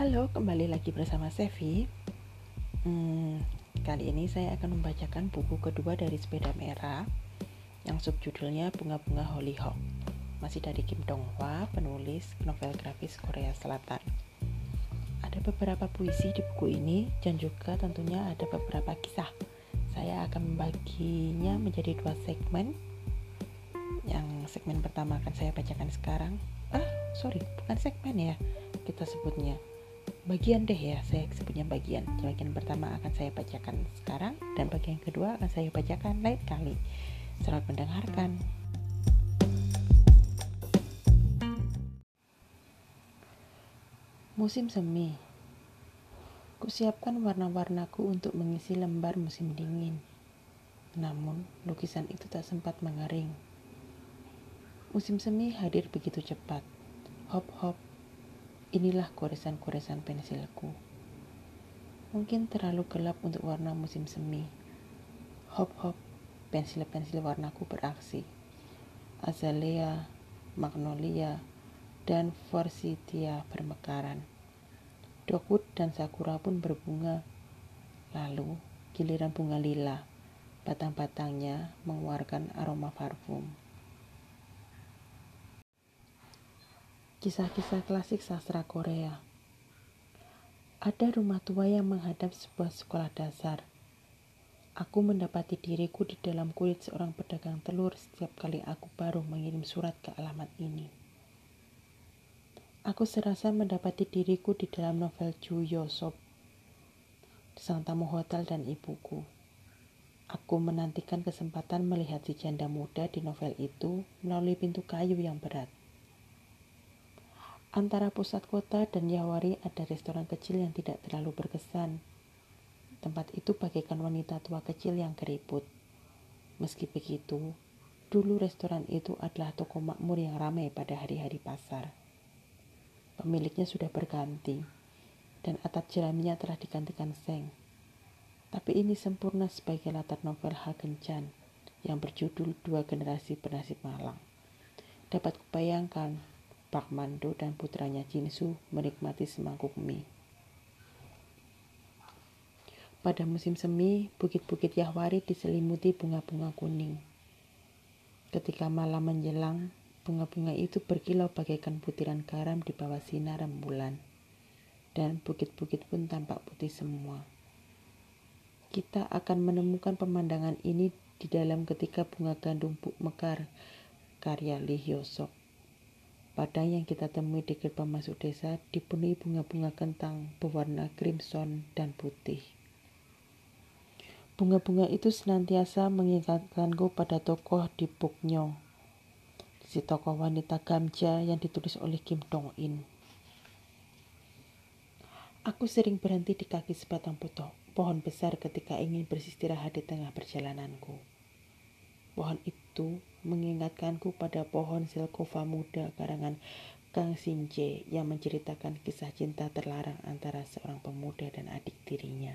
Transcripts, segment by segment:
Halo, kembali lagi bersama Sevi. Hmm, kali ini saya akan membacakan buku kedua dari Sepeda Merah yang subjudulnya Bunga-bunga Hollyhock. Masih dari Kim Dong Hwa, penulis novel grafis Korea Selatan. Ada beberapa puisi di buku ini dan juga tentunya ada beberapa kisah. Saya akan membaginya menjadi dua segmen. Yang segmen pertama akan saya bacakan sekarang. Ah, sorry, bukan segmen ya kita sebutnya bagian deh ya saya sebutnya bagian. Bagian pertama akan saya bacakan sekarang dan bagian kedua akan saya bacakan lain kali. Selamat mendengarkan. Musim semi. Kusiapkan warna-warnaku untuk mengisi lembar musim dingin. Namun lukisan itu tak sempat mengering. Musim semi hadir begitu cepat. Hop hop Inilah goresan-goresan pensilku. Mungkin terlalu gelap untuk warna musim semi. Hop-hop, pensil-pensil warnaku beraksi. Azalea, magnolia, dan forsythia bermekaran. Dogwood dan sakura pun berbunga. Lalu, giliran bunga lila, batang-batangnya mengeluarkan aroma parfum. Kisah-kisah klasik sastra Korea. Ada rumah tua yang menghadap sebuah sekolah dasar. Aku mendapati diriku di dalam kulit seorang pedagang telur setiap kali aku baru mengirim surat ke alamat ini. Aku serasa mendapati diriku di dalam novel Ju Yosop, sang tamu hotel dan ibuku. Aku menantikan kesempatan melihat si janda muda di novel itu melalui pintu kayu yang berat. Antara pusat kota dan Yawari ada restoran kecil yang tidak terlalu berkesan. Tempat itu bagaikan wanita tua kecil yang keriput. Meski begitu, dulu restoran itu adalah toko makmur yang ramai pada hari-hari pasar. Pemiliknya sudah berganti, dan atap jeraminya telah digantikan seng. Tapi ini sempurna sebagai latar novel Hagen Chan yang berjudul Dua Generasi Bernasib Malang. Dapat kubayangkan Pak Mando dan putranya Jinsu menikmati semangkuk mie. Pada musim semi, bukit-bukit Yahwari diselimuti bunga-bunga kuning. Ketika malam menjelang, bunga-bunga itu berkilau bagaikan butiran garam di bawah sinar rembulan. Dan bukit-bukit pun tampak putih semua. Kita akan menemukan pemandangan ini di dalam ketika bunga gandum mekar karya Lee Hyosok. Padang yang kita temui di gerbang masuk desa dipenuhi bunga-bunga kentang berwarna crimson dan putih. Bunga-bunga itu senantiasa mengingatkanku pada tokoh di Buknyo, si tokoh wanita Gamja yang ditulis oleh Kim Dong In. Aku sering berhenti di kaki sebatang pohon besar ketika ingin beristirahat di tengah perjalananku. Pohon itu mengingatkanku pada pohon silkova muda karangan Kang Sinje yang menceritakan kisah cinta terlarang antara seorang pemuda dan adik tirinya.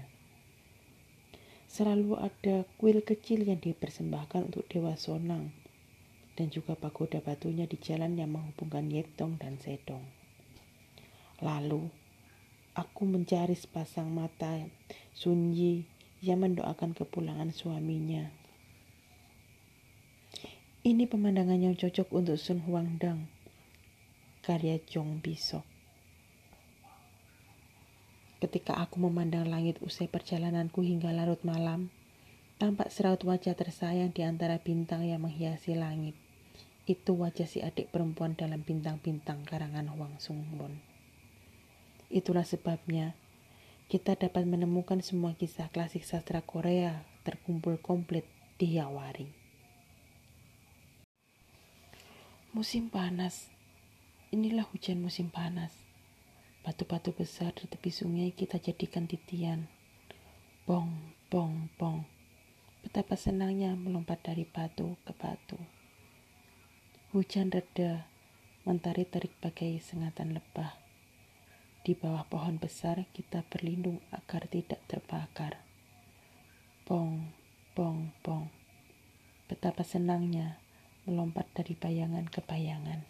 Selalu ada kuil kecil yang dipersembahkan untuk Dewa Sonang dan juga pagoda batunya di jalan yang menghubungkan Yetong dan Sedong. Lalu, aku mencari sepasang mata Sunyi yang mendoakan kepulangan suaminya ini pemandangan yang cocok untuk Sun Huang Dang, karya Jong Bisok. Ketika aku memandang langit usai perjalananku hingga larut malam, tampak seraut wajah tersayang di antara bintang yang menghiasi langit. Itu wajah si adik perempuan dalam bintang-bintang karangan Huang Sungbon. Itulah sebabnya kita dapat menemukan semua kisah klasik sastra Korea terkumpul komplit di Yawari. Musim panas. Inilah hujan musim panas. Batu-batu besar di tepi sungai kita jadikan titian. Bong, bong, bong. Betapa senangnya melompat dari batu ke batu. Hujan reda, mentari terik bagai sengatan lebah. Di bawah pohon besar kita berlindung agar tidak terbakar. Bong, bong, bong. Betapa senangnya melompat dari bayangan ke bayangan.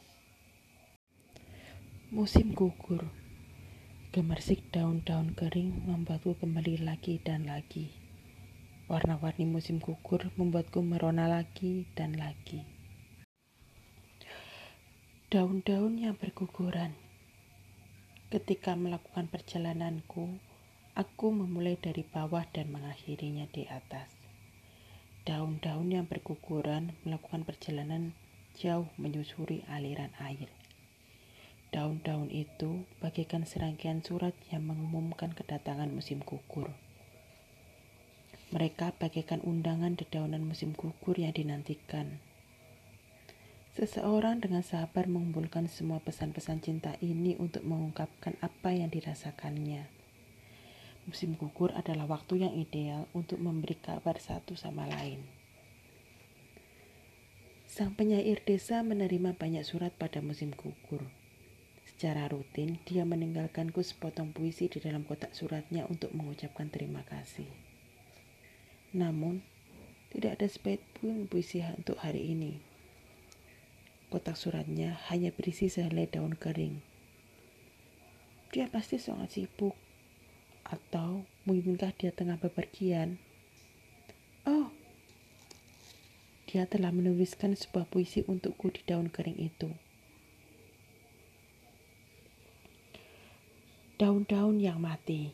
Musim gugur. Gemersik daun-daun kering membuatku kembali lagi dan lagi. Warna-warni musim gugur membuatku merona lagi dan lagi. Daun-daun yang berguguran. Ketika melakukan perjalananku, aku memulai dari bawah dan mengakhirinya di atas. Daun-daun yang berguguran melakukan perjalanan jauh menyusuri aliran air. Daun-daun itu bagaikan serangkaian surat yang mengumumkan kedatangan musim gugur. Mereka bagaikan undangan dedaunan musim gugur yang dinantikan. Seseorang dengan sabar mengumpulkan semua pesan-pesan cinta ini untuk mengungkapkan apa yang dirasakannya. Musim gugur adalah waktu yang ideal untuk memberi kabar satu sama lain. Sang penyair desa menerima banyak surat pada musim gugur. Secara rutin, dia meninggalkanku sepotong puisi di dalam kotak suratnya untuk mengucapkan terima kasih. Namun, tidak ada sebaik pun puisi untuk hari ini. Kotak suratnya hanya berisi sehelai daun kering. Dia pasti sangat sibuk. Atau mungkinkah dia tengah bepergian? Oh, dia telah menuliskan sebuah puisi untukku di daun kering itu. daun-daun yang mati.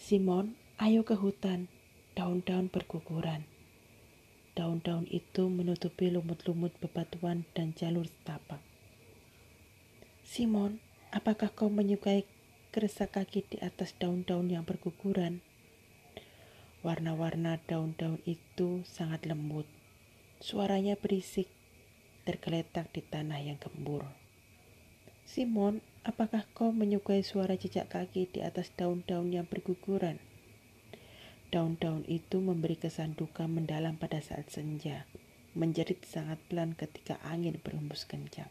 Simon, ayo ke hutan. Daun-daun berguguran. Daun-daun itu menutupi lumut-lumut bebatuan dan jalur setapak. Simon, apakah kau menyukai keresak kaki di atas daun-daun yang berguguran? Warna-warna daun-daun itu sangat lembut. Suaranya berisik, tergeletak di tanah yang gembur. Simon, apakah kau menyukai suara jejak kaki di atas daun-daun yang berguguran? Daun-daun itu memberi kesan duka mendalam pada saat senja, menjerit sangat pelan ketika angin berhembus kencang.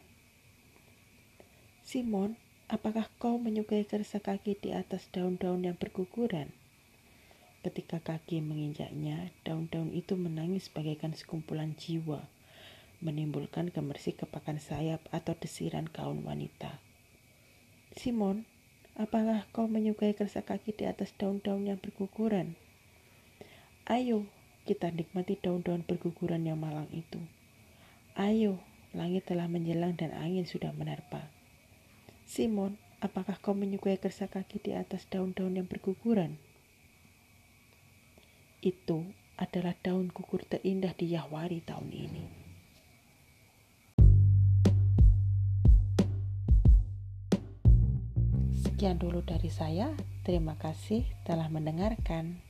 Simon, apakah kau menyukai keresak kaki di atas daun-daun yang berguguran? Ketika kaki menginjaknya, daun-daun itu menangis bagaikan sekumpulan jiwa menimbulkan gemersik kepakan sayap atau desiran kaum wanita. Simon, apakah kau menyukai kerasa kaki di atas daun-daun yang berguguran? Ayo, kita nikmati daun-daun berguguran yang malang itu. Ayo, langit telah menjelang dan angin sudah menerpa. Simon, apakah kau menyukai kerasa kaki di atas daun-daun yang berguguran? Itu adalah daun gugur terindah di Yahwari tahun ini. Sekian dulu dari saya. Terima kasih telah mendengarkan.